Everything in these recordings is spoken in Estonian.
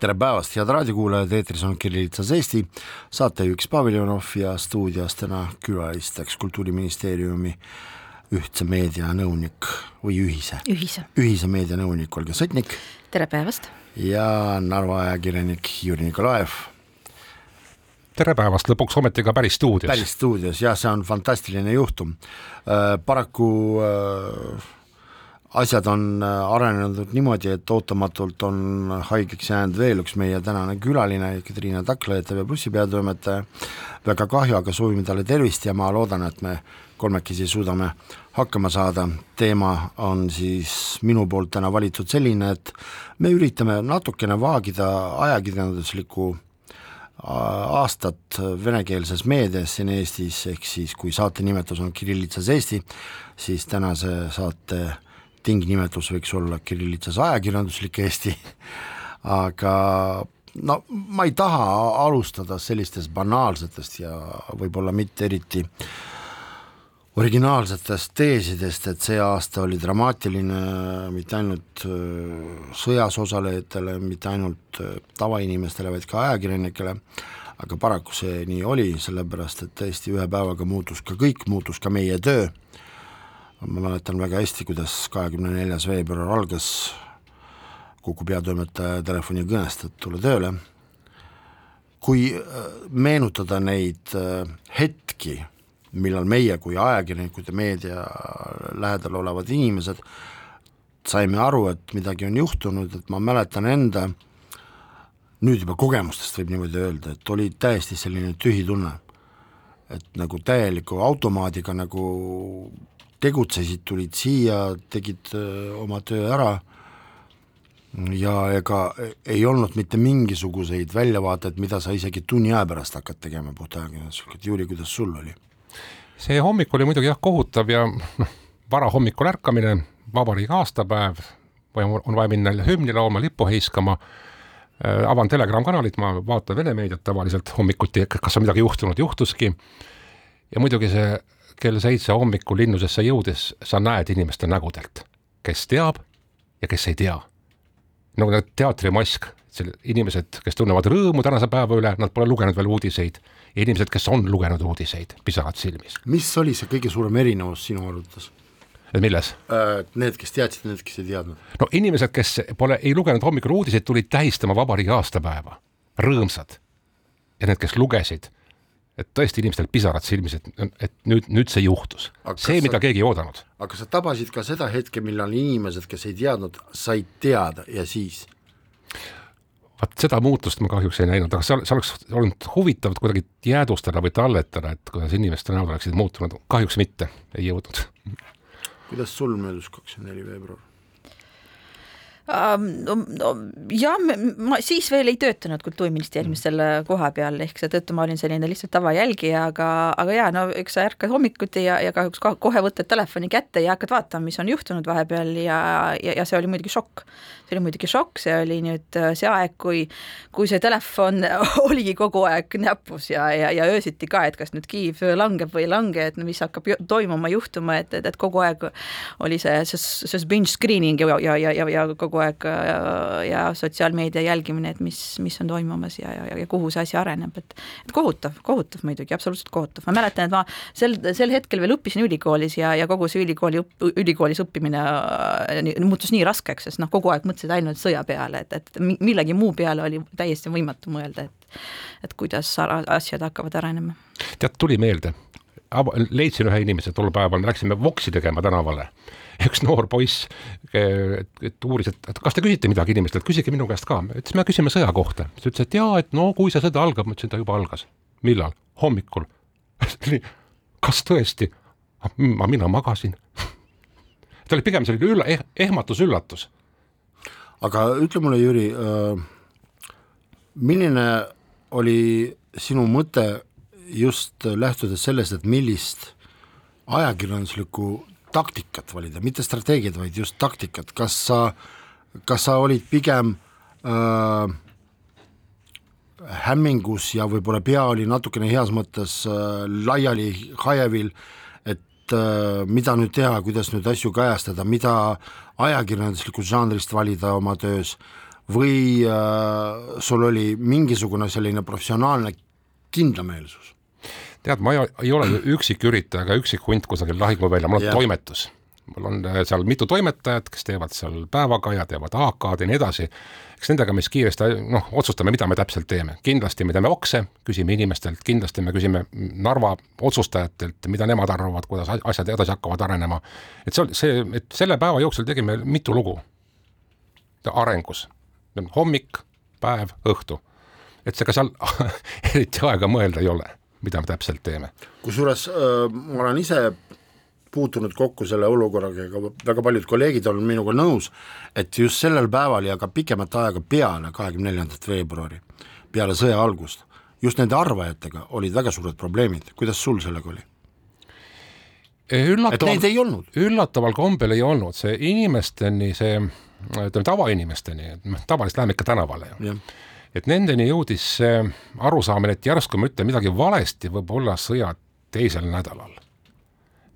tere päevast, head raadiokuulajad, eetris on Kirillitsas Eesti, saatejuhiks Paviljonov ja stuudios täna külalisteks Kultuuriministeeriumi ühtse meedia nõunik või ühise, ühise, ühise meedia nõunik Olga Sotnik tere päevast! ja Narva ajakirjanik Jüri Nikolajev. tere päevast, lõpuks ometi ka päris stuudios. päris stuudios, jah, see on fantastiline juhtum äh,. paraku äh, asjad on äh, arenenud niimoodi, et ootamatult on haigeks jäänud veel üks meie tänane külaline, Katriina Takla, ETV Plussi peatoimetaja, väga kahju, aga soovime talle tervist ja ma loodan, et me kolmekesi suudame hakkama saada, teema on siis minu poolt täna valitud selline, et me üritame natukene vaagida ajakirjanduslikku aastat venekeelses meedias siin Eestis, ehk siis kui saate nimetus on Kirillitsas Eesti, siis tänase saate tingnimetus võiks olla kirillitsas ajakirjanduslik Eesti, aga no ma ei taha alustada sellistest banaalsetest ja võib-olla mitte eriti originaalsetest teesidest, et see aasta oli dramaatiline mitte ainult äh, sõjas osalejatele, mitte ainult äh, tavainimestele, vaid ka ajakirjanikele, aga paraku see nii oli, sellepärast et tõesti ühe päevaga muutus ka kõik, muutus ka meie töö ma mäletan väga hästi, kuidas kahekümne neljas veebruar algas Kuku peatoimetaja telefonikõnest, et tule tööle, kui äh, meenutada neid äh, hetki, millal meie kui ajakirjanikud ja meedia lähedal olevad inimesed saime aru, et midagi on juhtunud, et ma mäletan enda nüüd juba kogemustest võib niimoodi öelda, et oli täiesti selline tühi tunne. et nagu täieliku automaadiga nagu tegutsesid, tulid siia, tegid oma töö ära. Ja ega ei olnud mitte mingisuguseid väljavaateid, mida sa isegi tunni aja pärast hakkad tegema puhtajakirjanduslikult, Jüri, kuidas sul oli? see hommik oli muidugi jah kohutav ja noh, varahommikul ärkamine, vabariigi aastapäev, on vaja minna hümni laulma, lippu heiskama. Avan Telegram kanalit, ma vaatan Vene meediat tavaliselt hommikuti, kas on midagi juhtunud, juhtuski, ja muidugi see kell seitse hommikul linnusesse jõudes sa näed inimeste nägudelt, kes teab ja kes ei tea. nagu need teatrimask, inimesed, kes tunnevad rõõmu tänase päeva üle, nad pole lugenud veel uudiseid, inimesed, kes on lugenud uudiseid, pisarad silmis. mis oli see kõige suurem erinevus sinu arvates? et milles? Äh, need, kes teadsid, need, kes ei teadnud. no inimesed, kes pole, ei lugenud hommikul uudiseid, tulid tähistama vabariigi aastapäeva, rõõmsad. ja need, kes lugesid, et tõesti inimestel pisarad silmis, et, et nüüd, nüüd see juhtus. see, mida sa, keegi ei oodanud. aga sa tabasid ka seda hetke, millal inimesed, kes ei teadnud, said teada ja siis? vaat seda muutust ma kahjuks ei näinud, aga see, see oleks olnud huvitav kuidagi jäädvustada või talletada, et kuidas inimeste näod oleksid muutunud, kahjuks mitte, ei jõudnud. kuidas sul möödus kakskümmend neli veebruar? Jah, ma siis veel ei töötanud Kultuuriministeeriumis mm. selle koha peal, ehk seetõttu ma olin selline lihtsalt tavajälgija, aga, aga jaa, no eks sa ärkad hommikuti ja, ja kahjuks kohe võtad telefoni kätte ja hakkad vaatama, mis on juhtunud vahepeal ja, ja, ja see oli muidugi šokk see oli muidugi šokk, see oli nüüd äh, see aeg, kui, kui see telefon oligi kogu aeg näpus ja, ja, ja öösiti ka, et kas nüüd Kiiev langeb või ei lange, et mis hakkab toimuma, juhtuma, et, et, et kogu aeg oli see, see, see binge screening ja, ja, ja, ja, ja kogu aeg ja, äh, ja sotsiaalmeedia jälgimine, et mis, mis on toimumas ja, ja, ja kuhu see asi areneb, et et kohutav, kohutav muidugi, absoluutselt kohutav, ma mäletan, et ma sel, sel hetkel veel õppisin ülikoolis ja, ja kogu see ülikooli, ülikoolis õppimine äh, muutus nii raskeks, sest noh, kogu aeg mõtlesin, mõtlesid ainult sõja peale, et, et millegi muu peale oli täiesti võimatu mõelda, et et kuidas asjad hakkavad arenema. tead, tuli meelde, leidsin ühe inimese tol päeval, me läksime voksi tegema tänavale. üks noor poiss, uuris, et, et kas te küsite midagi inimestelt, küsige minu käest ka, ütles, me küsime sõja kohta. siis ütles, et jaa, et no kui see sõda algab, ma ütlesin, ta juba algas. millal? hommikul. kas tõesti? mina magasin ta oli pigem selline ülla- eh,, ehmatus-üllatus aga ütle mulle, Jüri, milline oli sinu mõte just lähtudes sellest, et millist ajakirjanduslikku taktikat valida, mitte strateegiat, vaid just taktikat, kas sa, kas sa olid pigem äh, hämmingus ja võib-olla pea oli natukene heas mõttes äh, laiali hajevil, äh, mida nüüd teha, kuidas nüüd asju kajastada, mida ajakirjanduslikust žanrist valida oma töös või äh, sul oli mingisugune selline professionaalne kindlameelsus? tead, ma ei, ole üksiküritaja ega üksik hunt kusagil lahinguväljal, mul on Jah. toimetus. Mul on äh, seal mitu toimetajat, kes teevad seal päevakaja, teevad AK-d ja nii edasi. eks nendega me siis kiiresti noh, otsustame, mida me täpselt teeme. kindlasti me teeme okse, küsime inimestelt, kindlasti me küsime Narva otsustajatelt, mida nemad arvavad, kuidas asjad edasi hakkavad arenema. et see, see, et selle päeva jooksul tegime mitu lugu arengus. hommik, päev, õhtu. et ega seal eriti aega mõelda ei ole mida me täpselt teeme. kusjuures äh, ma olen ise puutunud kokku selle olukorraga ja väga paljud kolleegid on minuga nõus, et just sellel päeval ja ka pikemat aega peale kahekümne neljandat veebruari, peale sõja algust, just nende arvajatega olid väga suured probleemid, kuidas sul sellega oli? üllataval, neid ei olnud? üllataval kombel ei olnud, see inimesteni, see ütleme tavainimesteni, noh tavaliselt läheme ikka tänavale ju et nendeni jõudis see arusaamine, et järsku ma ütlen midagi valesti, võib olla sõja teisel nädalal.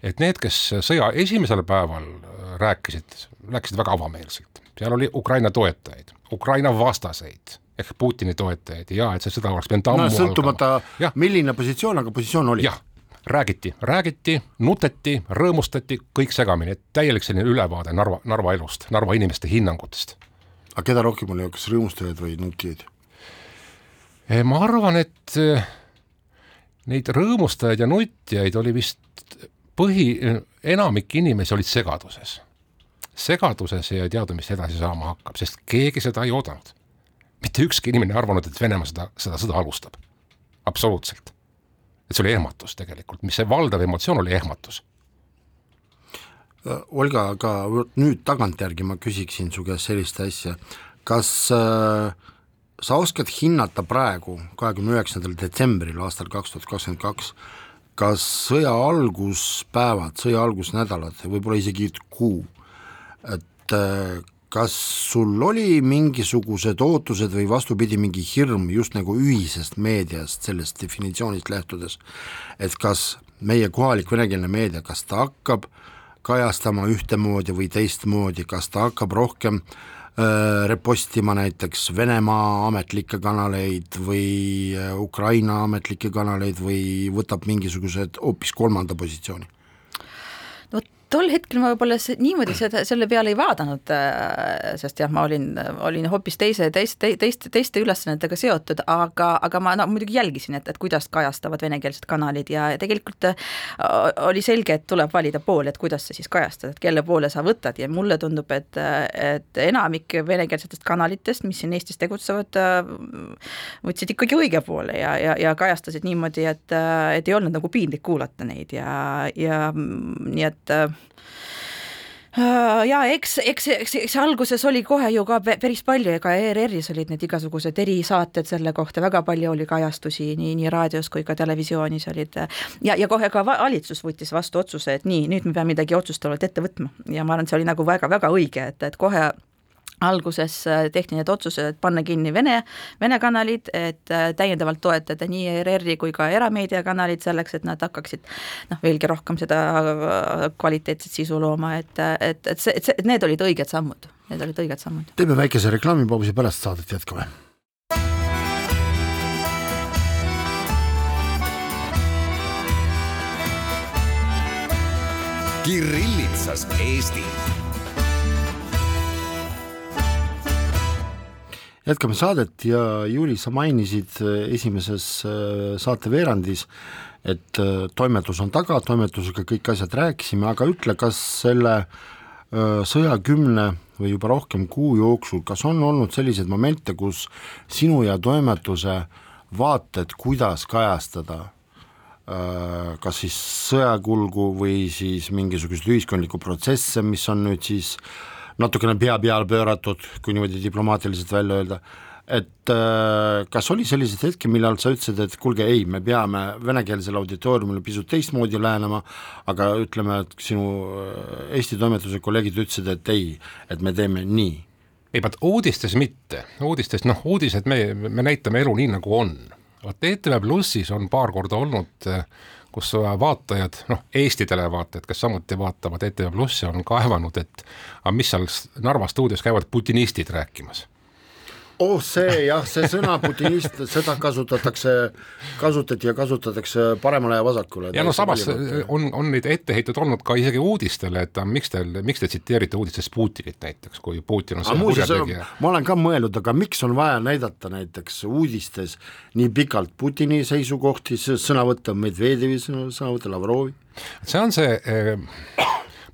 Et need, kes sõja esimesel päeval äh, rääkisid, rääkisid väga avameelselt, seal oli Ukraina toetajaid, Ukraina vastaseid ehk Putini toetajaid ja et see sõda oleks pidanud ammu no sõltumata milline positsioon, aga positsioon oli. jah, räägiti, räägiti, nuteti, rõõmustati, kõik segamini, et täielik selline ülevaade Narva, Narva elust, Narva inimeste hinnangutest. Aga keda rohkem oli, kas rõõmustajaid või nutijaid? Eh, ma arvan, et eh, neid rõõmustajaid ja nutjaid oli vist põhi, enamik inimesi olid segaduses. segaduses ja ei teadnud, mis edasi saama hakkab, sest keegi seda ei oodanud. mitte ükski inimene ei arvanud, et Venemaa seda, seda sõda alustab. absoluutselt. et see oli ehmatus tegelikult, mis see valdav emotsioon oli ehmatus. Olga, aga vot nüüd tagantjärgi ma küsiksin su käest sellist asja, kas äh, sa oskad hinnata praegu, kahekümne üheksandal detsembril aastal kaks tuhat kakskümmend kaks, kas sõja alguspäevad, sõja algusnädalad, võib-olla isegi kuu, et äh, kas sul oli mingisugused ootused või vastupidi, mingi hirm just nagu ühisest meediast, sellest definitsioonist lähtudes, et kas meie kohalik venekeelne meedia, kas ta hakkab kajastama ühtemoodi või teistmoodi, kas ta hakkab rohkem äh, repostima näiteks Venemaa ametlikke kanaleid või äh, Ukraina ametlikke kanaleid või võtab mingisugused hoopis kolmanda positsiooni? Tol hetkel ma võib-olla niimoodi seda, selle peale ei vaadanud, sest jah, ma olin, olin hoopis teise, teiste, teiste, teiste ülesannetega seotud, aga, aga ma no muidugi jälgisin, et, et kuidas kajastavad venekeelsed kanalid ja tegelikult äh, oli selge, et tuleb valida pool, et kuidas sa siis kajastad, et kelle poole sa võtad ja mulle tundub, et, et enamik venekeelsetest kanalitest, mis siin Eestis tegutsevad, võtsid ikkagi õige poole ja, ja, ja kajastasid niimoodi, et, et ei olnud nagu piinlik kuulata neid ja, ja mm, nii et äh, ja eks, eks, eks, eks alguses oli kohe ju ka päris palju, ega ERR-is olid need igasugused erisaated selle kohta, väga palju oli kajastusi nii, nii raadios kui ka televisioonis olid. Ja, ja kohe ka va- valitsus võttis vastu otsuse, et nii, nüüd me peame midagi otsustavalt ette võtma. Ja ma arvan, et see oli nagu väga-väga õige, et, et kohe alguses äh, tehti need otsused, et panna kinni Vene, Vene kanalid, et äh, täiendavalt toetada nii ERR-i kui ka erameediakanalid selleks, et nad hakkaksid noh, veelgi rohkem seda äh, kvaliteetset sisu looma, et, et, et see, et see, need olid õiged sammud, need olid õiged sammud. teeme väikese reklaamipausi, pärast saadet jätkame. Kirillitsas Eesti jätkame saadet ja Jüri, sa mainisid äh, esimeses äh, saateveerandis, et äh, toimetus on taga, toimetusega kõik asjad rääkisime, aga ütle, kas selle äh, sõja kümne või juba rohkem kuu jooksul, kas on olnud selliseid momente, kus sinu ja toimetuse vaated, kuidas kajastada? Äh, kas siis sõjakulgu või siis mingisuguseid ühiskondlikku protsesse, mis on nüüd siis natukene pea peale pööratud, kui niimoodi diplomaatiliselt välja öelda, et äh, kas oli selliseid hetki, millal sa ütlesid, et kuulge, ei, me peame venekeelsele auditooriumile pisut teistmoodi lähenema, aga ütleme, et sinu äh, Eesti toimetuse kolleegid ütlesid, et ei, et me teeme nii? ei, vaat uudistes mitte, uudistes noh, uudised me, me näitame elu nii, nagu on. vot ETV Plussis on paar korda olnud äh, kus vaatajad, noh, Eesti televaatajad, kes samuti vaatavad ETV Plussi, on kaevanud, et aga mis seal Narva stuudios käivad putinistid rääkimas oh see jah, see sõna putinist, seda kasutatakse, kasutati ja kasutatakse paremale ja vasakule. ja no samas on, on neid etteheiteid olnud ka isegi uudistele, et miks teil, miks te tsiteerite uudistes Putinit näiteks, kui Putin on see kurjategija. ma olen ka mõelnud, aga miks on vaja näidata näiteks uudistes nii pikalt Putini seisukohti, sõnavõtte Medvedjevi sõnavõtte, Lavrovi? see on see eh,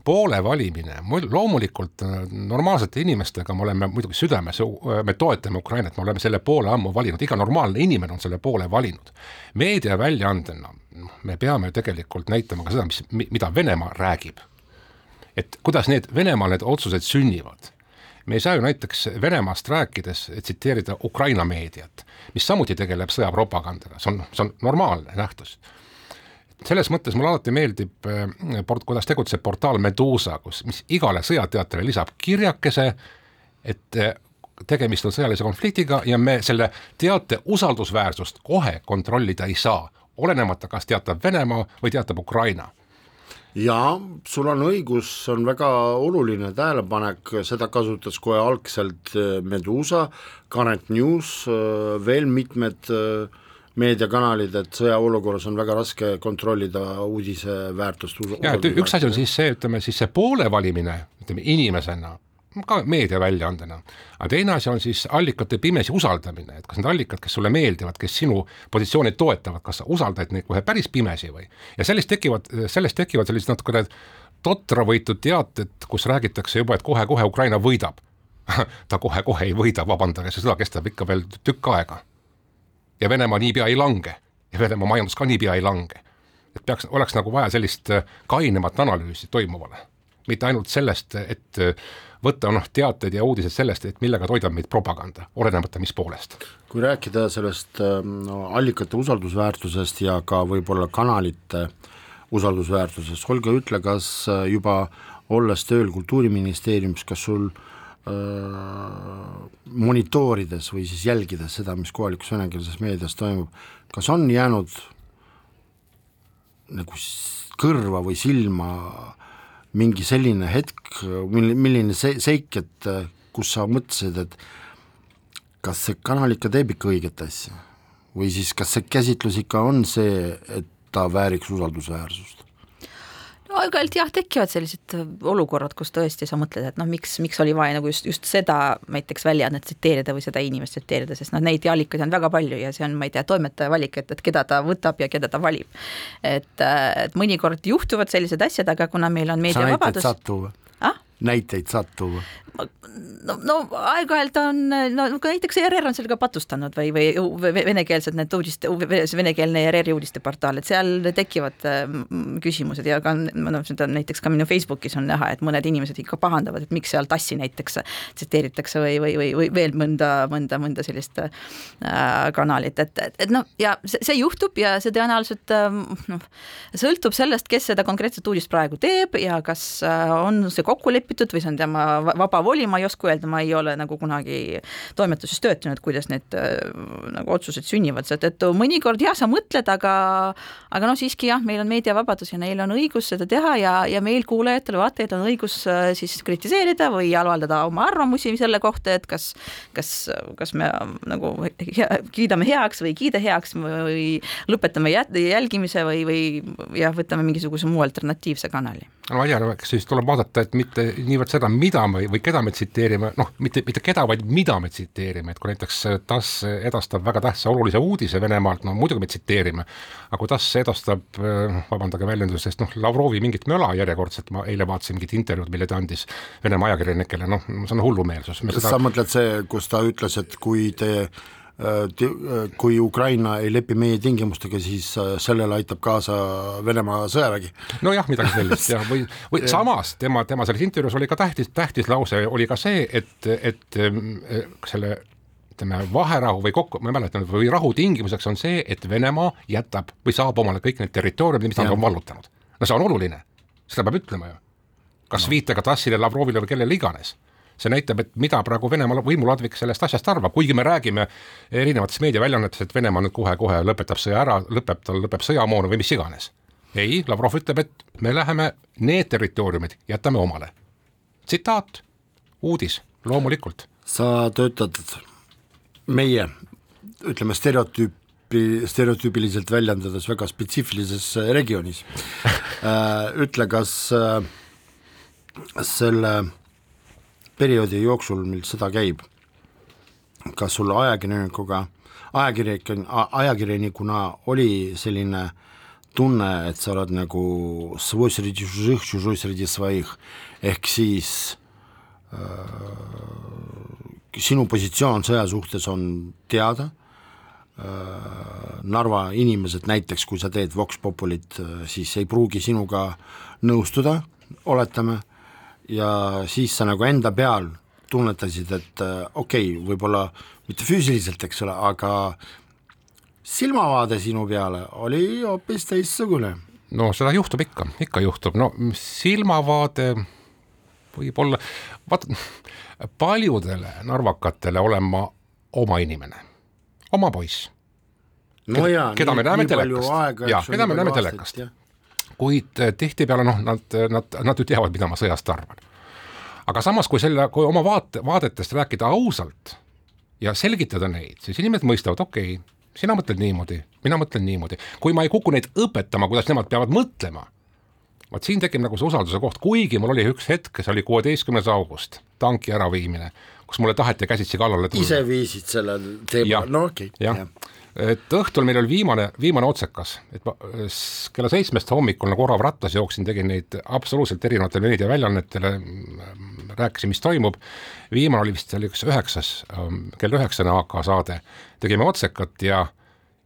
poole valimine, loomulikult äh, normaalsete inimestega me oleme muidugi südames, äh, me toetame Ukrainat, me oleme selle poole ammu valinud, iga normaalne inimene on selle poole valinud. meediaväljaandena noh, me peame tegelikult näitama ka seda, mis, mida Venemaa räägib. et kuidas need Venemaal need otsused sünnivad me ei saa ju näiteks Venemaast rääkides tsiteerida Ukraina meediat, mis samuti tegeleb sõjapropagandaga, see on, see on normaalne nähtus selles mõttes mulle alati meeldib eh, port-, kuidas tegutseb portaal Medusa, kus, mis igale sõjateatrile lisab kirjakese, et eh, tegemist on sõjalise konfliktiga ja me selle teate usaldusväärsust kohe kontrollida ei saa, olenemata, kas teatab Venemaa või teatab Ukraina. Jaa, sul on õigus, see on väga oluline tähelepanek, seda kasutas kohe algselt eh, Medusa, Current News, veel mitmed äh, meediakanalid, et sõjaolukorras on väga raske kontrollida uudise väärtust. ja et üks asi on siis see, ütleme siis see poole valimine, ütleme inimesena, ka meediaväljaandena, aga teine asi on siis allikate pimesi usaldamine, et kas need allikad, kes sulle meeldivad, kes sinu positsiooni toetavad, kas sa usaldad neid kohe päris pimesi või, ja sellest tekivad, sellest tekivad sellised natukene totravõitud teated, kus räägitakse juba, et kohe-kohe Ukraina võidab. Ta kohe-kohe ei võida, vabandage, see sõda kestab ikka veel tükk aega ja Venemaa niipea ei lange ja Venemaa majandus ka niipea ei lange. et peaks, oleks nagu vaja sellist äh, kainemat analüüsi toimuvale, mitte ainult sellest, et äh, võtta noh, teateid ja uudised sellest, et millega toidab meid propaganda, olenemata mis poolest. kui rääkida sellest ähm, no, allikate usaldusväärtusest ja ka võib-olla kanalite usaldusväärtusest, Olga, ütle, kas äh, juba olles tööl Kultuuriministeeriumis, kas sul äh, monitoorides või siis jälgides seda, mis kohalikus venekeelses meedias toimub, kas on jäänud nagu kõrva või silma mingi selline hetk, mil-, milline see seik, et kus sa mõtlesid, et kas see kanal ikka teeb ikka õiget asja? või siis kas see käsitlus ikka on see, et ta vääriks usaldusväärsust? Aeg-ajalt jah, tekivad sellised äh, olukorrad, kus tõesti sa mõtled, et noh, miks, miks oli vaja nagu just, just seda näiteks väljaannet tsiteerida või seda inimest tsiteerida, sest noh, neid allikaid on väga palju ja see on, ma ei tea, toimetaja valik, et, et keda ta võtab ja keda ta valib. et, äh, et mõnikord juhtuvad sellised asjad, aga kuna meil on meediavabadus. sa tuua ah?? Näiteid saad tuua? no, no aeg-ajalt on, no näiteks ERR on sellega patustanud või, või venekeelsed need uudiste, venekeelne ERR-i uudisteportaal, et seal tekivad mm, küsimused ja ka noh, seda näiteks ka minu Facebookis on näha, et mõned inimesed ikka pahandavad, et miks seal tassi näiteks tsiteeritakse või, või, või, või veel mõnda, mõnda, mõnda sellist äh, kanalit, et, et, et noh, ja see, see juhtub ja see tõenäoliselt äh, noh, sõltub sellest, kes seda konkreetset uudist praegu teeb ja kas äh, on see kokku lepitud või see on tema vaba voli, ma ei oska öelda, ma ei ole nagu kunagi toimetuses töötanud, kuidas need äh, nagu otsused sünnivad, seetõttu mõnikord jah, sa mõtled, aga aga noh, siiski jah, meil on meediavabadus ja neil on õigus seda teha ja, ja meil kuulajatel, vaatajatel on õigus äh, siis kritiseerida või avaldada oma arvamusi selle kohta, et kas kas, kas me nagu hea, kiidame heaks või ei kiida heaks või lõpetame jälgimise või, või jah, võtame mingisuguse muu alternatiivse kanali no ma ei tea, kas siis tuleb vaadata, et mitte niivõrd seda, mida me või keda me tsiteerime, noh, mitte, mitte keda, vaid mida me tsiteerime, et kui näiteks TASS edastab väga tähtsa olulise uudise Venemaalt, no muidugi me tsiteerime, aga kui TASS edastab, noh, vabandage väljendusest, noh, Lavrovi mingit möla järjekordselt, ma eile vaatasin mingit intervjuud, mille ta andis Venemaa ajakirjanikele, noh, see on hullumeelsus. Seda... sa mõtled see, kus ta ütles, et kui te kui Ukraina ei lepi meie tingimustega, siis äh, sellele aitab kaasa Venemaa sõjavägi. nojah, midagi sellist jah, või, või samas tema, tema selles intervjuus oli ka tähtis, tähtis lause oli ka see, et, et selle ütleme, vaherahu või kokku, ma ei mäleta, või rahu tingimuseks on see, et Venemaa jätab või saab omale kõik need territooriumid, mis ta on vallutanud. no see on oluline, seda peab ütlema ju. kas no. viitega Tassile, Lavrovile või kellele iganes see näitab, et mida praegu Venemaa võimuladvik sellest asjast arvab, kuigi me räägime erinevates meediaväljaannetes, et Venemaa nüüd kohe-kohe lõpetab sõja ära, lõpeb, tal lõpeb sõjamoon või mis iganes. ei, Lavrov ütleb, et me läheme need territooriumid, jätame omale. tsitaat, uudis, loomulikult. sa töötad meie, ütleme stereotüüpi, stereotüübiliselt väljendades väga spetsiifilises regioonis äh, ütle, kas äh, selle perioodi jooksul, mil sõda käib, kas sul ajakirjanikuga, ajakirjanik, ajakirjanikuna oli selline tunne, et sa oled nagu svoj sredi žužih, žužoj sredi svoih, ehk siis äh, sinu positsioon sõja suhtes on teada. Äh, Narva inimesed näiteks, kui sa teed Vox Populit, äh, siis ei pruugi sinuga nõustuda, oletame ja siis sa nagu enda peal tunnetasid, et äh, okei okay,, võib-olla mitte füüsiliselt, eks ole, aga silmavaade sinu peale oli hoopis teistsugune. no seda juhtub ikka, ikka juhtub, no silmavaade võib-olla, vaat paljudele narvakatele olen ma oma inimene, oma poiss. no jaa, keda me näeme telekast, jaa, keda me näeme telekast kuid eh, tihtipeale noh, nad, nad, nad ju teavad, mida ma sõjast arvan. aga samas, kui selle, kui oma vaate, vaadetest rääkida ausalt ja selgitada neid, siis inimesed mõistavad, okei okay,, sina mõtled niimoodi, mina mõtlen niimoodi, kui ma ei kuku neid õpetama, kuidas nemad peavad mõtlema, vot siin tekib nagu see usalduse koht, kuigi mul oli üks hetk, see oli kuueteistkümnes august, tanki äraviimine, kus mulle taheti käsitsi kallale tulla. ise viisid selle teema, no okei okay.. jah. ja et õhtul meil oli viimane, viimane otsekas, et ma kella seitsmest hommikul nagu orav rattas jooksin, tegin neid absoluutselt erinevatele meediaväljaannetele, rääkisin, mis toimub, viimane oli vist, see oli üks üheksas, ähm, kell üheksane AK saade, tegime otsekat ja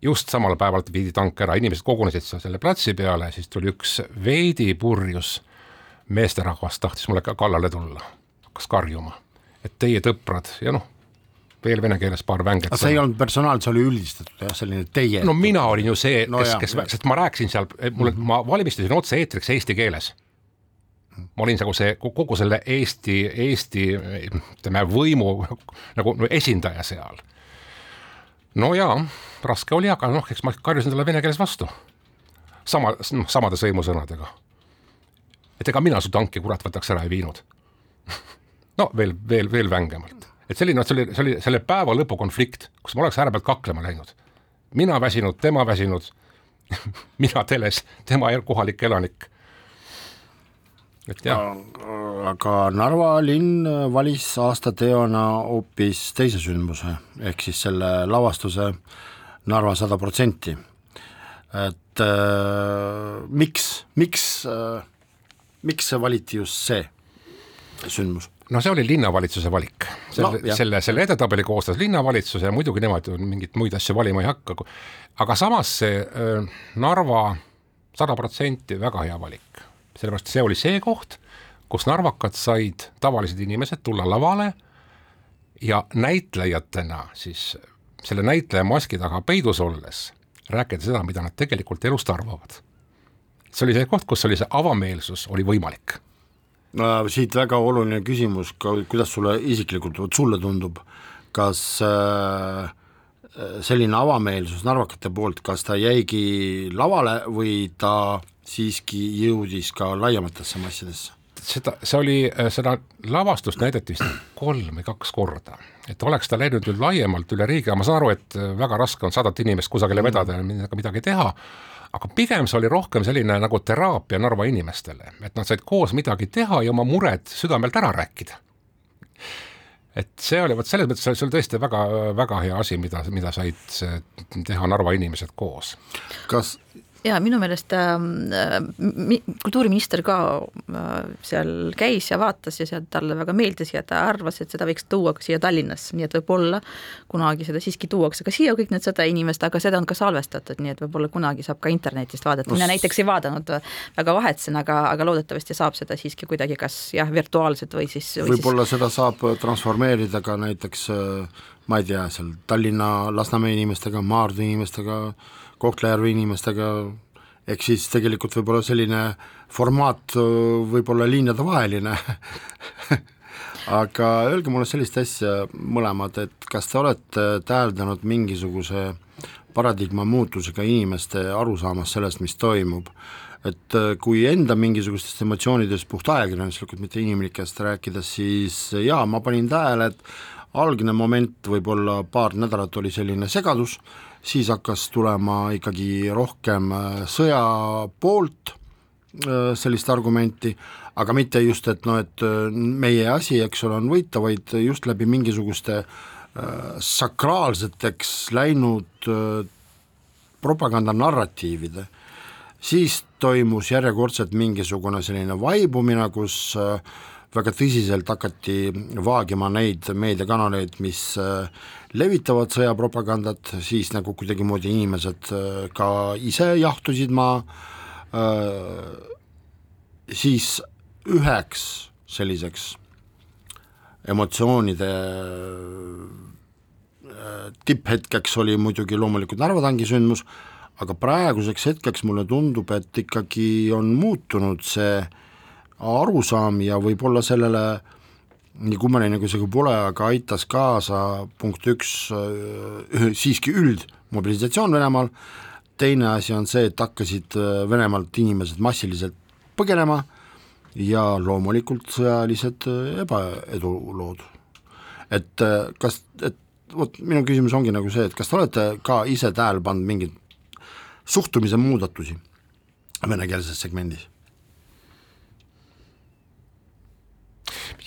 just samal päeval viidi tank ära, inimesed kogunesid selle platsi peale, siis tuli üks veidi purjus meesterahvas, tahtis mulle ka kallale tulla, hakkas karjuma, et teie tõprad ja noh veel vene keeles paar vänget. see ei olnud personaal, see oli üldistatud jah, selline teie. no mina olin ju see, kes no, kes, sest ma rääkisin seal, mulle mm, -hmm. ma valmistasin otse-eetriks eesti keeles. ma olin nagu see kogu selle Eesti, Eesti ütleme võimu nagu no, esindaja seal. no jaa, raske oli, aga noh, eks ma karjusin talle vene keeles vastu. sama, noh, samade sõimusõnadega. et ega mina su tanki kurat võtaks ära ei viinud no veel, veel, veel vängemalt et selline, see oli, see oli selle päeva lõpu konflikt, kus ma oleks ääre pealt kaklema läinud. mina väsinud, tema väsinud mina teles, tema kohalik elanik. et jah. aga Narva linn valis aastateona hoopis teise sündmuse, ehk siis selle lavastuse Narva sada protsenti. et äh, miks, miks äh,, miks see valiti just see sündmus? No see oli linnavalitsuse valik, selle no,, selle, selle edetabeli koostas linnavalitsus ja muidugi nemad ju mingeid muid asju valima ei hakka, aga samas see äh, Narva sada protsenti väga hea valik, sellepärast see oli see koht, kus narvakad said, tavalised inimesed, tulla lavale ja näitlejatena siis selle näitleja maski taga peidus olles rääkida seda, mida nad tegelikult elust arvavad. see oli see koht, kus oli see avameelsus, oli võimalik siit väga oluline küsimus ka, kuidas sulle isiklikult, vot sulle tundub, kas äh, selline avameelsus narvakate poolt, kas ta jäigi lavale või ta siiski jõudis ka laiematesse massidesse? seda, see oli, seda lavastust näidati vist kolm või kaks korda, et oleks ta läinud nüüd laiemalt üle riigi, ma saan aru, et väga raske on sadat inimest kusagile vedada ja midagi teha, aga pigem see oli rohkem selline nagu teraapia Narva inimestele, et nad said koos midagi teha ja oma mured südamelt ära rääkida. et see oli, vot selles mõttes see oli tõesti väga, väga hea asi, mida, mida said teha Narva inimesed koos. kas ja minu meelest äh, mi, kultuuriminister ka äh, seal käis ja vaatas ja see talle väga meeldis ja ta arvas, et seda võiks tuua ka siia Tallinnasse, nii et võib-olla kunagi seda siiski tuuakse ka siia, kõik need sada inimest, aga seda on ka salvestatud, nii et võib-olla kunagi saab ka internetist vaadata, mina näiteks ei vaadanud, väga vahetsen, aga, aga loodetavasti saab seda siiski kuidagi kas jah, virtuaalselt või siis võib-olla siis... seda saab transformeerida ka näiteks ma ei tea, seal Tallinna, Lasnamäe inimestega, Maardu inimestega, Kohtla-Järve inimestega, ehk siis tegelikult võib-olla selline formaat võib olla liinadevaheline aga öelge mulle sellist asja mõlemad, et kas te olete täheldanud mingisuguse paradigma muutusega inimeste arusaamas sellest, mis toimub, et kui enda mingisugustest emotsioonidest puht ajakirjanduslikult, mitte inimlikest rääkida, siis jaa, ma panin tähele, et algne moment, võib-olla paar nädalat oli selline segadus, siis hakkas tulema ikkagi rohkem äh, sõja poolt äh, sellist argumenti, aga mitte just, et noh, et äh, meie asi, eks ole, on võita, vaid just läbi mingisuguste sakraalseteks läinud propagandanarratiivide, siis toimus järjekordselt mingisugune selline vaibumine, kus väga tõsiselt hakati vaagima neid meediakanaleid, mis levitavad sõjapropagandat, siis nagu kuidagimoodi inimesed äh, ka ise jahtusid maha, äh, siis üheks selliseks emotsioonide äh, tipphetkeks oli muidugi loomulikult Narva tangi sündmus, aga praeguseks hetkeks mulle tundub, et ikkagi on muutunud see arusaam ja võib-olla sellele nii kummaline kui see ka pole, aga aitas kaasa punkt üks äh, siiski üldmobilisatsioon Venemaal, teine asi on see, et hakkasid äh, Venemaalt inimesed massiliselt põgenema ja loomulikult sõjalised äh, ebaedulood. et kas, et vot minu küsimus ongi nagu see, et kas te olete ka ise tähele pannud mingeid suhtumise muudatusi venekeelses segmendis?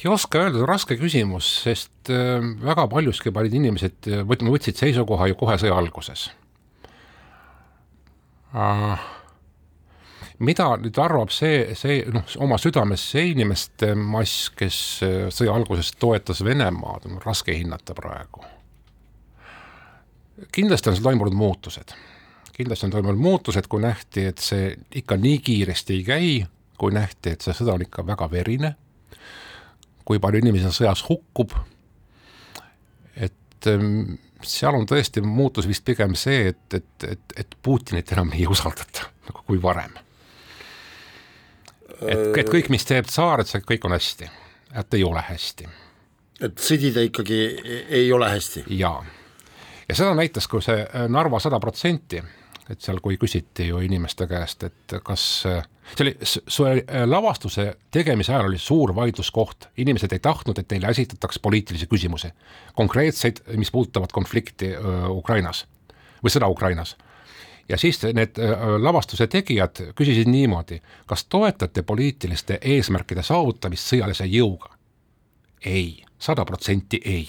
Ei oska öelda, raske küsimus, sest äh, väga paljuski paljud inimesed äh, võt-, võtsid seisukoha ju kohe sõja alguses uh,. mida nüüd arvab see, see noh, oma südames see inimeste mass, kes äh, sõja alguses toetas Venemaad, on raske hinnata praegu. kindlasti on seal toimunud muutused, kindlasti on toimunud muutused, kui nähti, et see ikka nii kiiresti ei käi, kui nähti, et see sõda on ikka väga verine kui palju inimesi sõjas hukkub, et ähm, seal on tõesti muutus vist pigem see, et, et, et, et Putinit enam ei usaldata nagu kui varem. et, et kõik, mis teeb tsaar, et see kõik on hästi, et ei ole hästi. et sõdida ikkagi ei ole hästi? jaa, ja seda näitas, kui see Narva sada protsenti et seal, kui küsiti ju inimeste käest, et kas see oli, see lavastuse tegemise ajal oli suur vaidluskoht, inimesed ei tahtnud, et neile esitataks poliitilisi küsimusi, konkreetseid, mis puudutavad konflikti öö, Ukrainas või sõda Ukrainas ja siis need lavastuse tegijad küsisid niimoodi, kas toetate poliitiliste eesmärkide saavutamist sõjalise jõuga? ei, sada protsenti ei.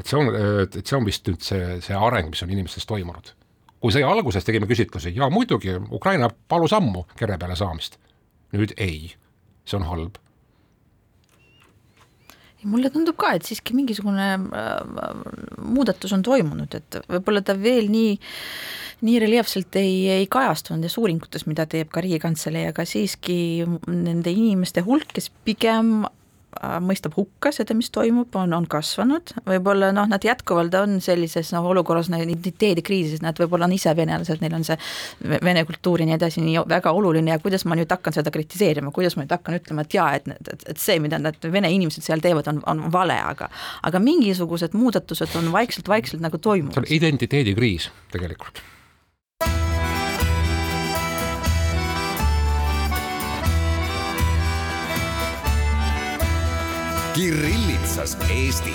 et see on, et see on vist nüüd see, see areng, mis on inimestes toimunud kui sõja alguses tegime küsitlusi, jaa muidugi, Ukraina palus ammu kere peale saamist. nüüd ei, see on halb. mulle tundub ka, et siiski mingisugune äh, muudatus on toimunud, et võib-olla ta veel nii nii reljeefselt ei, ei kajastu nendes uuringutes, mida teeb ka Riigikantselei, aga siiski nende inimeste hulk, kes pigem mõistab hukka seda, mis toimub, on, on kasvanud, võib-olla noh, nad jätkuvalt on sellises noh, olukorras nagu identiteedikriisis, nad võib-olla on ise venelased, neil on see vene kultuur ja nii edasi nii väga oluline ja kuidas ma nüüd hakkan seda kritiseerima, kuidas ma nüüd hakkan ütlema, et jaa, et, et, et see, mida need vene inimesed seal teevad, on, on vale, aga aga mingisugused muudatused on vaikselt-vaikselt nagu toimumas. see on identiteedikriis tegelikult Kirillitsas Eesti.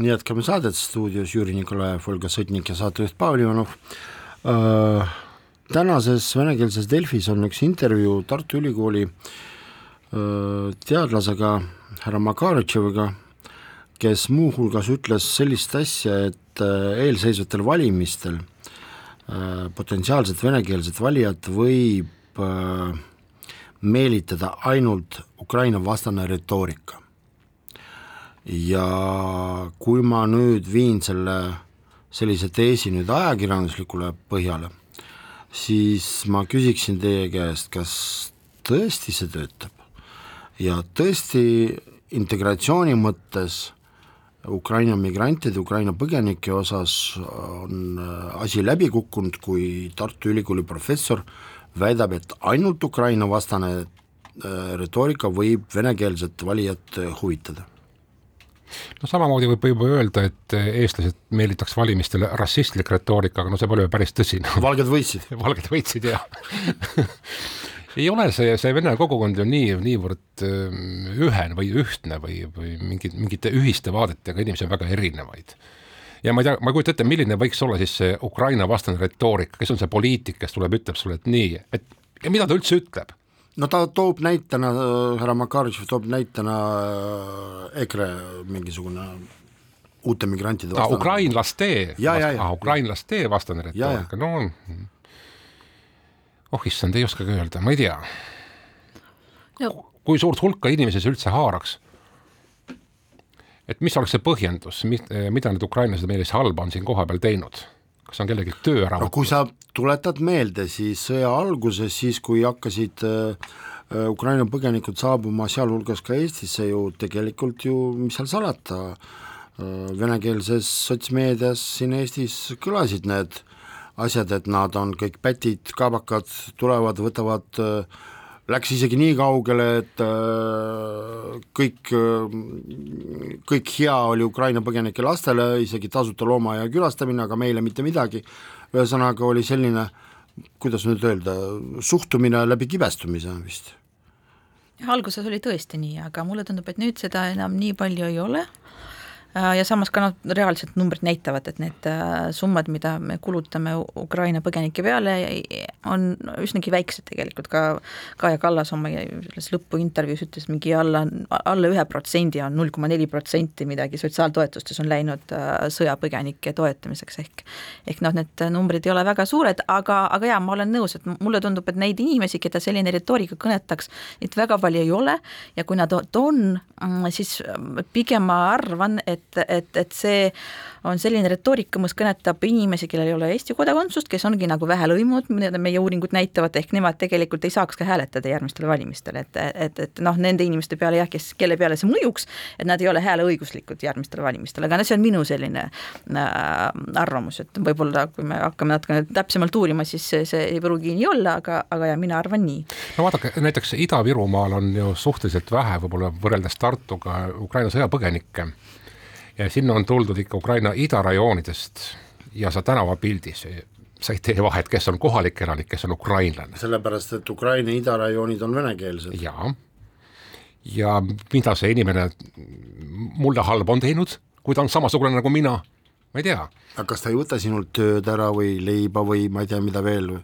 jätkame saadet stuudios Jüri Nikolajev, Olga Sõtnik ja saatejuht Pavel Ivanov äh,. tänases venekeelses Delfis on üks intervjuu Tartu Ülikooli äh, teadlasega härra Makaritševiga, kes muuhulgas ütles sellist asja, et äh, eelseisvatel valimistel äh, potentsiaalset venekeelset valijat võib äh, meelitada ainult Ukraina vastane retoorika. ja kui ma nüüd viin selle, sellise teesi nüüd ajakirjanduslikule põhjale, siis ma küsiksin teie käest, kas tõesti see töötab ja tõesti integratsiooni mõttes Ukraina migrantide, Ukraina põgenike osas on äh, asi läbi kukkunud, kui Tartu Ülikooli professor väidab, et ainult Ukraina vastane äh, retoorika võib venekeelset valijat äh, huvitada. No samamoodi võib juba öelda, et eestlased meelitaks valimistele rassistlik retoorika, aga no see pole ju päris tõsi no.. valged võitsid. Valged võitsid, jah. Ei ole see, see vene kogukond ju nii, niivõrd ähm, ühene või ühtne või, või mingid, mingite ühiste vaadetega inimesi on väga erinevaid. Ja ma ei tea, ma ei kujuta ette, milline võiks olla siis see Ukraina vastane retoorika, kes on see poliitik, kes tuleb, ütleb sulle, et nii, et ja mida ta üldse ütleb? no ta toob näitena, härra Makarovitš toob näitena äh, EKRE mingisugune uute migrantide vastane. ukrainlaste, ah, ukrainlaste vastane retoorika, no oh issand, ei oskagi öelda, ma ei tea kui suurt hulka inimesi see üldse haaraks? Et mis oleks see põhjendus, mida need ukrainlased meile siis halba on siin kohapeal teinud? kas on kellelgi töö ära no kui sa tuletad meelde, siis sõja alguses, siis kui hakkasid äh, Ukraina põgenikud saabuma, sealhulgas ka Eestisse ju tegelikult ju, mis seal salata äh,, venekeelses sotsmeedias siin Eestis kõlasid need asjad, et nad on kõik pätid, kaabakad, tulevad, võtavad, äh, läks isegi nii kaugele, et äh, kõik, äh, kõik hea oli Ukraina põgenike lastele, isegi tasuta loomaaia külastamine, aga meile mitte midagi, ühesõnaga oli selline, kuidas nüüd öelda, suhtumine läbi kibestumise vist. Alguses oli tõesti nii, aga mulle tundub, et nüüd seda enam nii palju ei ole ja samas ka noh, reaalsed numbrid näitavad, et need äh, summad, mida me kulutame Ukraina põgenike peale, on üsnagi väiksed tegelikult, ka Kaja Kallas oma selles lõpuintervjuus ütles mingi alla, alla ühe protsendi on null koma neli protsenti midagi sotsiaaltoetustes on läinud äh, sõjapõgenike toetamiseks, ehk ehk noh, need numbrid ei ole väga suured, aga, aga jaa, ma olen nõus, et mulle tundub, et neid inimesi, keda selline retoorika kõnetaks, neid väga palju ei ole. Ja kui nad on, mm, siis pigem ma arvan, et et, et, et see on selline retoorika, mis kõnetab inimesi, kellel ei ole Eesti kodakondsust, kes ongi nagu vähe lõimunud, mida meie uuringud näitavad, ehk nemad tegelikult ei saaks ka hääletada järgmistel valimistel, et, et, et noh, nende inimeste peale jah, kes, kelle peale see mõjuks, et nad ei ole hääleõiguslikud järgmistel valimistel, aga noh, see on minu selline äh, arvamus, et võib-olla kui me hakkame natukene täpsemalt uurima, siis see, see ei pruugi nii olla, aga, aga ja mina arvan nii. no vaadake, näiteks Ida-Virumaal on ju suhteliselt vähe võib-olla võrreldes Tartuga Ukraina sõjapõgenikke ja sinna on tuldud ikka Ukraina idarajoonidest ja sa tänavapildis sa ei tee vahet, kes on kohalik elanik, kes on ukrainlane. sellepärast, et Ukraina idarajoonid on venekeelsed. jaa, ja mida see inimene mulle halba on teinud, kui ta on samasugune nagu mina, ma ei tea. aga kas ta ei võta sinult tööd ära või leiba või ma ei tea, mida veel või?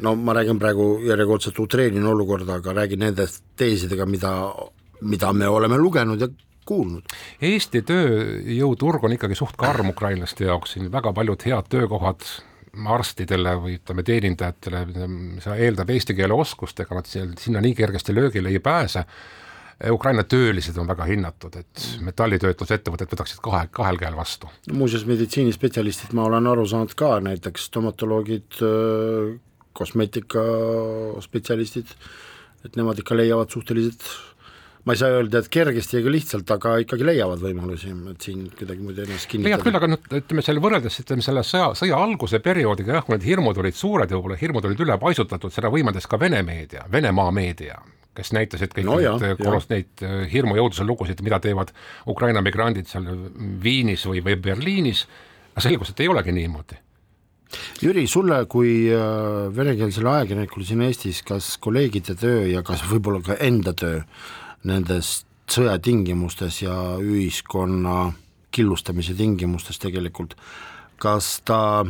no ma räägin praegu järjekordselt utreerin olukorda, aga räägin nendest teesidega, mida, mida me oleme lugenud ja kuulnud. Eesti tööjõuturg on ikkagi suht karm ukrainlaste jaoks, siin väga paljud head töökohad arstidele või ütleme, teenindajatele, see eeldab eesti keele oskust, ega nad sinna nii kergesti löögile ei pääse. Ukraina töölised on väga hinnatud, et metallitöötlusettevõtted võtaksid kahe, kahel käel vastu. muuseas, meditsiinispetsialistid, ma olen aru saanud ka, näiteks stomatoloogid, kosmeetikaspetsialistid, et nemad ikka leiavad suhteliselt ma ei saa öelda, et kergesti ega lihtsalt, aga ikkagi leiavad võimalusi, et siin kuidagimoodi ennast kinnitada. leiad küll, aga noh, ütleme selle võrreldes ütleme selle sõja, sõja alguse perioodiga jah, need hirmud olid suured ja võib-olla hirmud olid ülepaisutatud, seda võimendas ka Vene meedia, Venemaa meedia, kes näitasid kõik no, neid kolos neid äh, hirmujõudluse lugusid, mida teevad Ukraina migrandid seal Viinis või, või Berliinis, aga selgus, et ei olegi niimoodi Jüri, sulle kui äh, venekeelsele ajakirjanikule siin Eestis, kas kolleegide töö ja kas võib-olla ka enda töö nendes sõjatingimustes ja ühiskonna killustamise tingimustes tegelikult, kas ta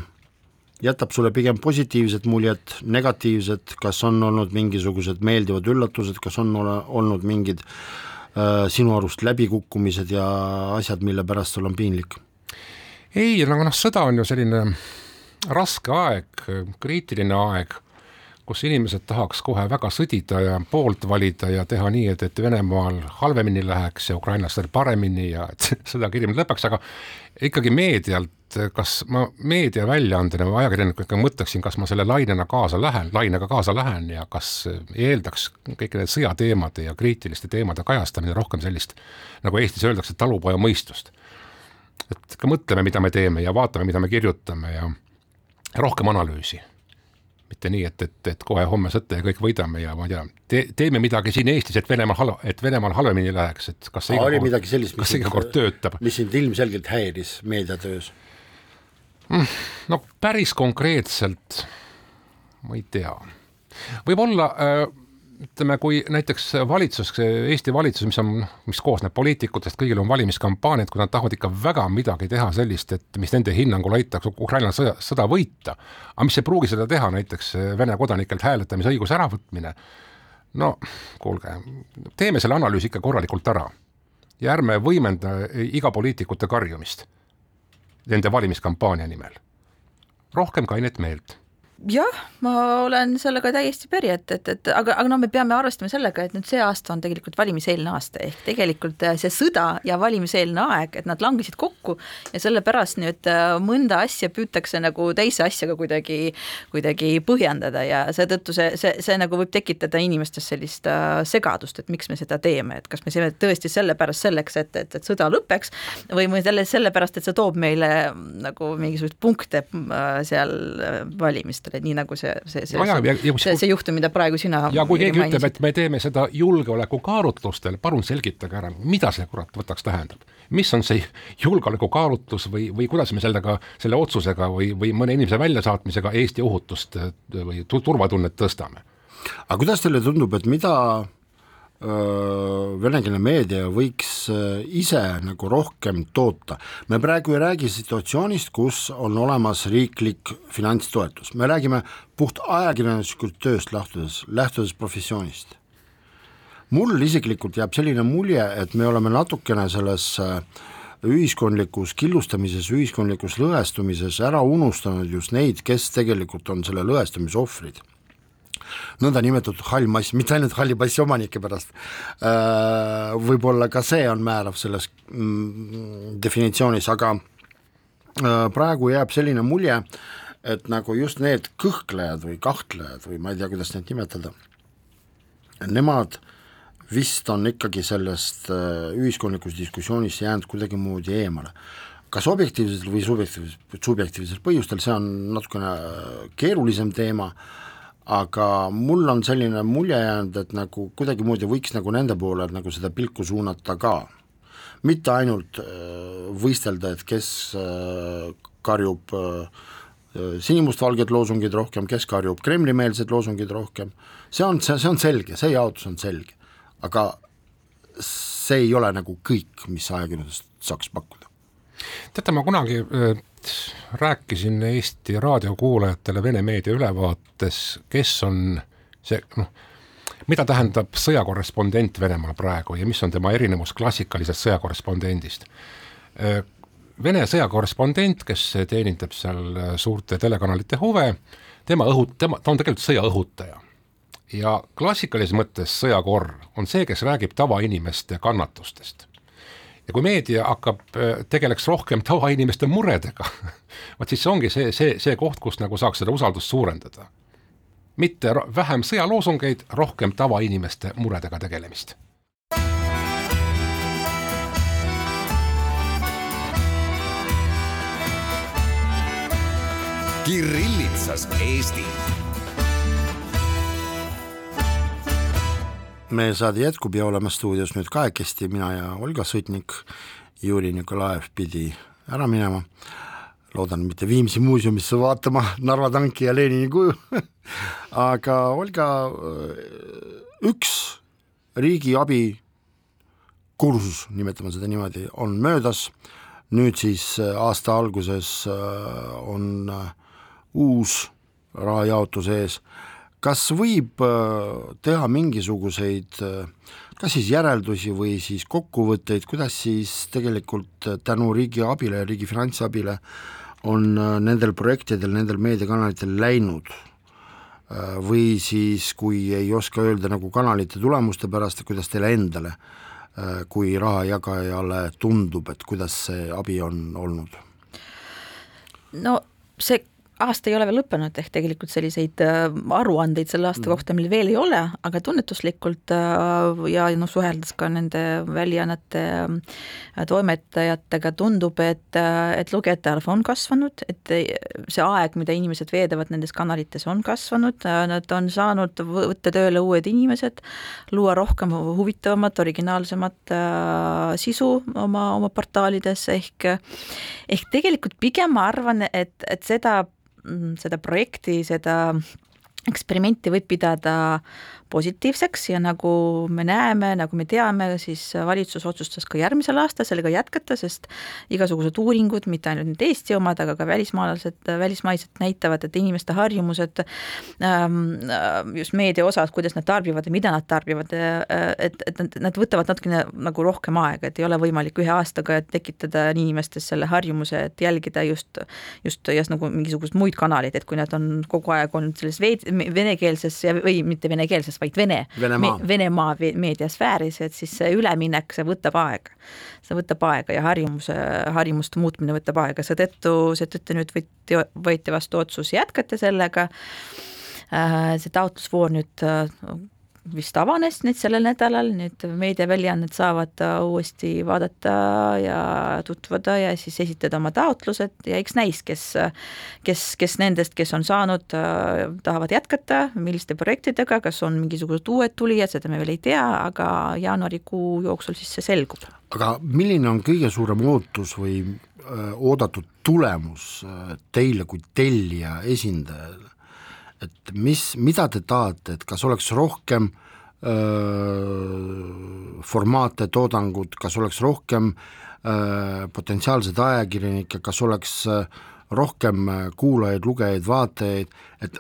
jätab sulle pigem positiivset muljet, negatiivset, kas on olnud mingisugused meeldivad üllatused, kas on ole, olnud mingid sinu arust läbikukkumised ja asjad, mille pärast sul on piinlik? ei, aga noh, sõda on ju selline raske aeg, kriitiline aeg, kus inimesed tahaks kohe väga sõdida ja poolt valida ja teha nii, et, et Venemaal halvemini läheks ja ukrainlastel paremini ja et sõda kiiremini lõpeks, aga ikkagi meedialt, kas ma meediaväljaandena või ajakirjanikuna mõtleksin, kas ma selle lainena kaasa lähen, lainega kaasa lähen ja kas eeldaks kõiki need sõjateemade ja kriitiliste teemade kajastamine rohkem sellist, nagu Eestis öeldakse, talupojamõistust. et ka mõtleme, mida me teeme ja vaatame, mida me kirjutame ja rohkem analüüsi mitte nii, et, et, et kohe homme sõtta ja kõik võidame ja ma ei tea te,, teeme midagi siin Eestis, et Venemaal halva, et Venemaal halvemini läheks, et kas see oli midagi sellist, kas see iga kord töötab? mis sind ilmselgelt häiris meediatöös mm,? no päris konkreetselt ma ei tea, võib-olla äh, ütleme, kui näiteks valitsus, Eesti valitsus, mis on, mis koosneb poliitikutest, kõigil on valimiskampaaniad, kui nad tahavad ikka väga midagi teha sellist, et mis nende hinnangul aitaks Ukraina sõja, sõda võita, aga mis ei pruugi seda teha, näiteks Vene kodanikelt hääletamisõiguse äravõtmine, no kuulge, teeme selle analüüsi ikka korralikult ära ja ärme võimenda iga poliitikute karjumist nende valimiskampaania nimel. rohkem kainet meelt jah, ma olen sellega täiesti päri, et, et, et aga, aga no me peame arvestama sellega, et nüüd see aasta on tegelikult valimiseelne aasta, ehk tegelikult äh, see sõda ja valimiseelne aeg, et nad langesid kokku ja sellepärast nüüd äh, mõnda asja püütakse nagu teise asjaga kuidagi, kuidagi põhjendada ja seetõttu see, see, see nagu võib tekitada inimestes sellist äh, segadust, et miks me seda teeme, et kas me teeme tõesti sellepärast selleks, et, et, et sõda lõpeks või, või selle, sellepärast, et see toob meile nagu mingisuguseid punkte seal valimistel aastatel, et nii nagu see, see, see no, ja, ja, see, see juhtum, mida praegu sina ja kui keegi ütleb, et me teeme seda julgeolekukaalutlustel, palun selgitage ära, mida see kurat võtaks tähendab. mis on see julgeolekukaalutlus või, või kuidas me sellega, selle otsusega või, või mõne inimese väljasaatmisega Eesti ohutust või turvatunnet tõstame? aga kuidas teile tundub, et mida venekeelne meedia võiks ise nagu rohkem toota. me praegu ei räägi situatsioonist, kus on olemas riiklik finantstoetus, me räägime puht ajakirjanduslikust tööst lähtudes, lähtudes professioonist. mul isiklikult jääb selline mulje, et me oleme natukene selles ühiskondlikus killustamises, ühiskondlikus lõhestumises ära unustanud just neid, kes tegelikult on selle lõhestumise ohvrid nõndanimetatud hall mass, mitte ainult halli passi omanike pärast, äh, võib-olla ka see on määrav selles mm, definitsioonis, aga äh, praegu jääb selline mulje, et nagu just need kõhklejad või kahtlejad või ma ei tea, kuidas neid nimetada, nemad vist on ikkagi sellest äh, ühiskondlikust diskussioonist jäänud kuidagimoodi eemale. Kas objektiivsetel või subjektiivsetel, subjektiivsetel põhjustel, see on natukene keerulisem teema aga mul on selline mulje jäänud, et nagu kuidagimoodi võiks nagu nende poole nagu seda pilku suunata ka. mitte ainult äh, võistelda, et kes äh, karjub äh, sinimustvalged loosungid rohkem, kes karjub Kremli-meelsed loosungid rohkem, see on, see, see on selge, see jaotus on selge. aga see ei ole nagu kõik, mis ajakirjandusest saaks pakkuda. teate, ma kunagi rääkisin Eesti raadiokuulajatele Vene meedia ülevaates, kes on see noh, mida tähendab sõjakorrespondent Venemaal praegu ja mis on tema erinevus klassikalisest sõjakorrespondendist. Vene sõjakorrespondent, kes teenindab seal suurte telekanalite huve, tema õhut-, tema, ta on tegelikult sõja õhutaja. ja klassikalises mõttes sõjakorr on see, kes räägib tavainimeste kannatustest ja kui meedia hakkab, äh, tegeleks rohkem tavainimeste muredega, vot siis see ongi see, see, see koht, kus nagu saaks seda usaldust suurendada. mitte vähem sõjaloosungeid, rohkem tavainimeste muredega tegelemist. Kirillitsas Eesti meie saade jätkub ja oleme stuudios nüüd kahekesti, mina ja Olga Sõtnik, Juri Nikolajev pidi ära minema, loodan mitte Viimsi muuseumisse vaatama Narva tanki ja Lenini kuju. Aga Olga, üks riigiabi kursus, nimetame seda niimoodi, on möödas, nüüd siis aasta alguses on uus rahajaotus ees kas võib äh, teha mingisuguseid äh, kas siis järeldusi või siis kokkuvõtteid, kuidas siis tegelikult tänu riigi abile riigi finantsabile on nendel projektidel, nendel meediakanalitel läinud või siis, kui ei oska öelda nagu kanalite tulemuste pärast, kuidas teile endale kui rahajagajale tundub, et kuidas see abi on olnud? no see aasta ei ole veel lõppenud, ehk tegelikult selliseid äh, aruandeid selle aasta mm. kohta meil veel ei ole, aga tunnetuslikult äh, ja noh, suheldes ka nende väljaannete äh, toimetajatega, tundub, et, et lugejate arv on kasvanud, et see aeg, mida inimesed veedavad nendes kanalites, on kasvanud, nad on saanud võtta tööle uued inimesed, luua rohkem huvitavamat, originaalsemat sisu oma, oma portaalides, ehk ehk tegelikult pigem ma arvan, et, et seda seda projekti, seda eksperimenti võib pidada positiivseks ja nagu me näeme, nagu me teame, siis valitsus otsustas ka järgmisel aastal sellega jätkata, sest igasugused uuringud, mitte ainult nüüd Eesti omad, aga ka välismaalased, välismaised näitavad, et inimeste harjumused ähm, just meedia osas, kuidas nad tarbivad ja mida nad tarbivad, et, et nad, nad võtavad natukene nagu rohkem aega, et ei ole võimalik ühe aastaga tekitada inimestes selle harjumuse, et jälgida just, just just nagu mingisuguseid muid kanaleid, et kui nad on kogu aeg olnud selles veed-, venekeelses või mitte venekeelses, vaid Vene, Venemaa, me, Venemaa meediasfääris, et siis see üleminek, see võtab aega. see võtab aega ja harjumuse, harjumuste muutmine võtab aega, seetõttu, seetõttu nüüd võeti, võeti vastu otsus jätkata sellega, äh, see taotlusvoor nüüd vist avanes nüüd sellel nädalal, nüüd meediaväljaanded saavad uuesti vaadata ja tutvuda ja siis esitada oma taotlused ja eks näis, kes, kes, kes nendest, kes on saanud, tahavad jätkata, milliste projektidega, kas on mingisugused uued tulijad, seda me veel ei tea, aga jaanuarikuu jooksul siis see selgub. aga milline on kõige suurem ootus või öö, oodatud tulemus teile kui tellija esindajale? Et mis, mida te tahate, et kas oleks rohkem öö, formaate, toodangut, kas oleks rohkem öö, potentsiaalseid ajakirjanikke, kas oleks öö, rohkem kuulajaid, lugejaid, vaatajaid, et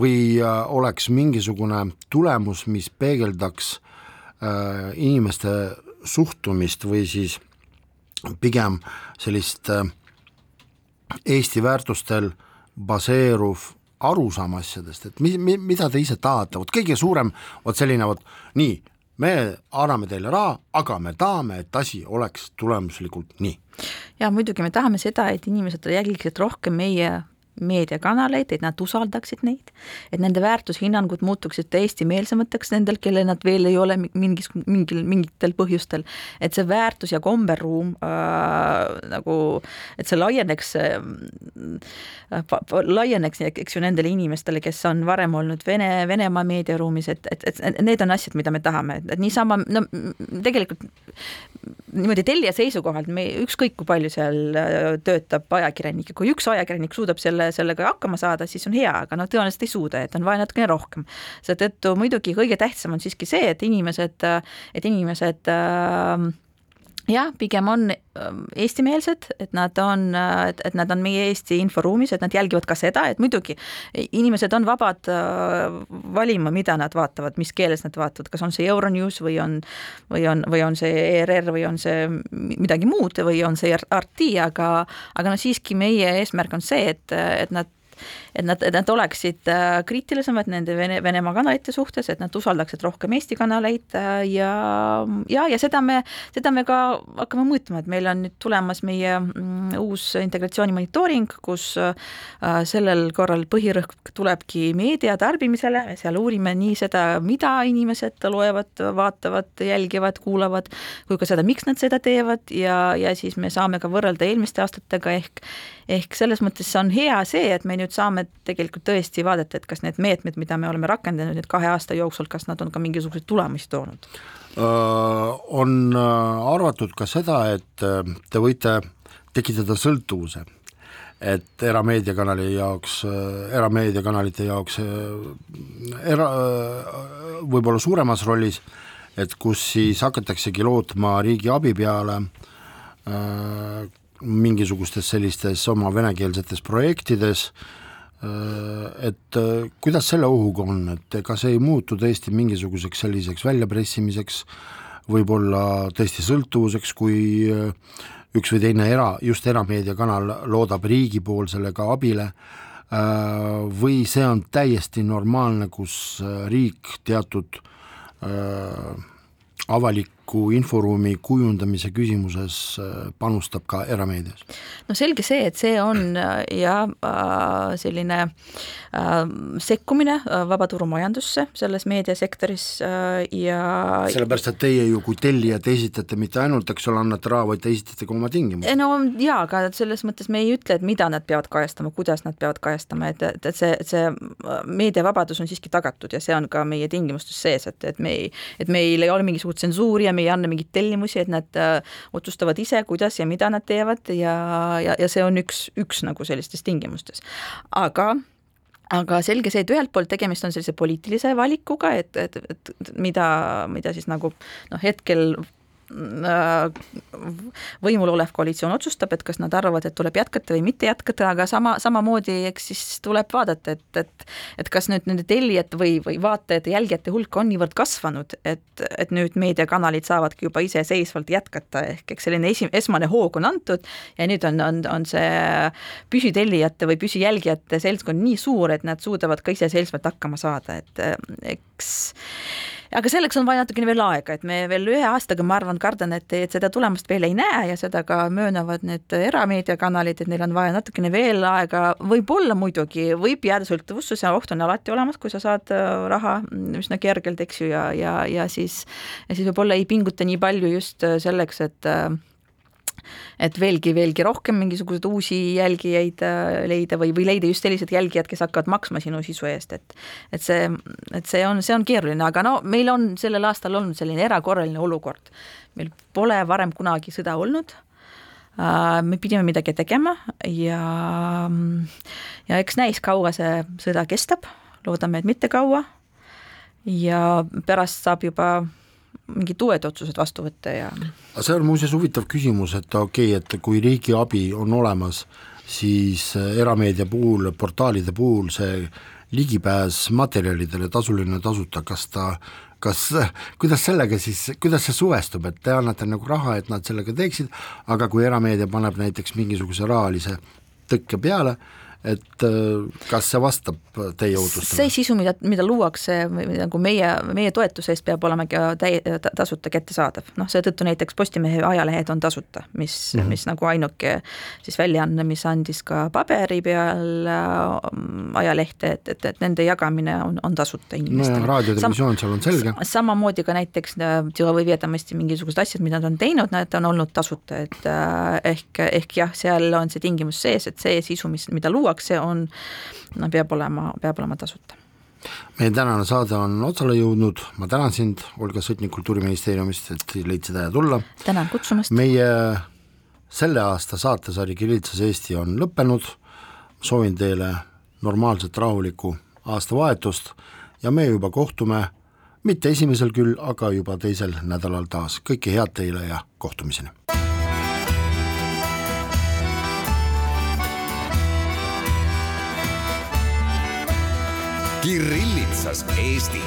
või oleks mingisugune tulemus, mis peegeldaks äh, inimeste suhtumist või siis pigem sellist äh, Eesti väärtustel baseeruv arusaam asjadest, et mi-, mi-, mida te ise tahate, vot kõige suurem vot selline vot nii, me anname teile raha, aga me tahame, et asi oleks tulemuslikult nii. ja muidugi me tahame seda, et inimesed jälgiksid rohkem meie meediakanaleid, et nad usaldaksid neid, et nende väärtushinnangud muutuksid eestimeelsemateks nendel, kellel nad veel ei ole mingis, mingil, mingitel põhjustel. et see väärtus ja komberuum äh, nagu, et see laieneks äh,, laieneks, eks ju, nendele inimestele, kes on varem olnud Vene, Venemaa meediaruumis, et, et, et need on asjad, mida me tahame, et niisama, no tegelikult niimoodi tellija seisukohalt me ükskõik, kui palju seal äh, töötab ajakirjanikke, kui üks ajakirjanik suudab selle, sellega hakkama saada, siis on hea, aga noh, tõenäoliselt ei suuda, et on vaja natukene rohkem. seetõttu muidugi kõige tähtsam on siiski see, et inimesed, et inimesed äh, jah, pigem on ähm, eestimeelsed, et nad on, et, et nad on meie Eesti inforuumis, et nad jälgivad ka seda, et muidugi inimesed on vabad äh, valima, mida nad vaatavad, mis keeles nad vaatavad, kas on see Euronews või on, või on, või on see ERR või on see midagi muud või on see RT, aga, aga no siiski meie eesmärk on see, et, et nad et nad, et nad oleksid äh, kriitilisemad nende Vene, Venemaa kanalite suhtes, et nad usaldaksid rohkem Eesti kanaleid äh, ja, ja, ja seda me, seda me ka hakkame mõõtma, et meil on nüüd tulemas meie mm, uus integratsiooni monitooring, kus äh, sellel korral põhirõhk tulebki meedia tarbimisele, seal uurime nii seda, mida inimesed loevad, vaatavad, jälgivad, kuulavad, kui ka seda, miks nad seda teevad ja, ja siis me saame ka võrrelda eelmiste aastatega ehk ehk selles mõttes on hea see, et me nüüd saame tegelikult tõesti vaadata, et kas need meetmed, mida me oleme rakendanud nüüd kahe aasta jooksul, kas nad on ka mingisuguseid tulemusi toonud? On arvatud ka seda, et te võite tekitada sõltuvuse, et erameediakanali jaoks, erameediakanalite jaoks era, võib-olla suuremas rollis, et kus siis hakataksegi lootma riigi abi peale mingisugustes sellistes oma venekeelsetes projektides. Äh,, et kuidas selle ohuga on, et kas ei muutu tõesti mingisuguseks selliseks väljapressimiseks, võib-olla tõesti sõltuvuseks, kui üks või teine era, just erameediakanal loodab riigipoolsele ka abile, või see on täiesti normaalne, kus riik teatud avaliku inforuumi kujundamise küsimuses panustab ka erameedias? no selge see, et see on jah, selline sekkumine vabaturumajandusse selles meediasektoris ja sellepärast, et teie ju kui tellijad esitate mitte ainult, eks ole, annate raha, vaid te esitate ka oma tingimused. no jaa, aga selles mõttes me ei ütle, et mida nad peavad kajastama, kuidas nad peavad kajastama, et, et, et see, see meediavabadus on siiski tagatud ja see on ka meie tingimustes sees, et, et me ei, et meil ei ole mingisugust tsensuuri ja me ei anna mingeid tellimusi, et nad äh, otsustavad ise, kuidas ja mida nad teevad ja, ja, ja see on üks, üks nagu sellistes tingimustes. aga aga selge see, et ühelt poolt tegemist on sellise poliitilise valikuga, et, et, et mida, mida siis nagu noh, hetkel võimul olev koalitsioon otsustab, et kas nad arvavad, et tuleb jätkata või mitte jätkata, aga sama, samamoodi eks siis tuleb vaadata, et, et et kas nüüd nende tellijate või, või vaatajate, jälgijate hulk on niivõrd kasvanud, et, et nüüd meediakanalid saavadki juba iseseisvalt jätkata, ehk eks selline esi-, esmane hoog on antud ja nüüd on, on, on see püsitellijate või püsijälgijate seltskond nii suur, et nad suudavad ka iseseisvalt hakkama saada, et eks aga selleks on vaja natukene veel aega, et me veel ühe aastaga, ma arvan, kardan, et, et seda tulemust veel ei näe ja seda ka möönavad need erameediakanalid, et neil on vaja natukene veel aega, võib-olla muidugi, võib jääda sõltuvusse, see oht on alati olemas, kui sa saad äh, raha üsna kergelt, eks ju, ja, ja, ja siis, ja siis võib-olla ei pinguta nii palju just äh, selleks, et äh, et veelgi, veelgi rohkem mingisuguseid uusi jälgijaid äh, leida või, või leida just sellised jälgijad, kes hakkavad maksma sinu sisu eest, et et see, et see on, see on keeruline, aga no meil on sellel aastal olnud selline erakorraline olukord. meil pole varem kunagi sõda olnud äh, me pidime midagi tegema ja, ja eks näis, kaua see sõda kestab, loodame, et mitte kaua. ja pärast saab juba mingid uued otsused vastu võtta ja aga see on muuseas huvitav küsimus, et okei okay,, et kui riigi abi on olemas, siis erameedia puhul, portaalide puhul see ligipääs materjalidele, tasuline, tasuta, kas ta, kas, kuidas sellega siis, kuidas see suvestub, et te annate nagu raha, et nad sellega teeksid, aga kui erameedia paneb näiteks mingisuguse rahalise tõkke peale, et äh, kas see vastab teie ootustele? see sisu, mida, mida luuakse nagu meie, meie toetuse eest peab olema ka täi-, tasuta kättesaadav, noh seetõttu näiteks Postimehe ajalehed on tasuta, mis mm, -hmm. mis nagu ainuke siis väljaanne, mis andis ka paberi peal äh, ajalehte, et, et, et nende jagamine on, on tasuta inimestele no. raadiotelevisioon seal on selge. samamoodi ka näiteks veedamasti mingisugused asjad, mida nad on teinud, need on olnud tasuta, et äh, ehk, ehk jah, seal on see tingimus sees, et see sisu, mis, mida luuakse, luuakse, on, no peab olema, peab olema tasuta meie tänane saade on otsale jõudnud, ma tänan sind, Olga Sõtnik Kultuuriministeeriumist, et leidsid aja tulla. tänan kutsumast. meie selle aasta saatesari Kirillitsas Eesti on lõppenud, soovin teile normaalset rahulikku aastavahetust ja me juba kohtume, mitte esimesel küll, aga juba teisel nädalal taas, kõike head teile ja kohtumiseni! Kirillitsas Eesti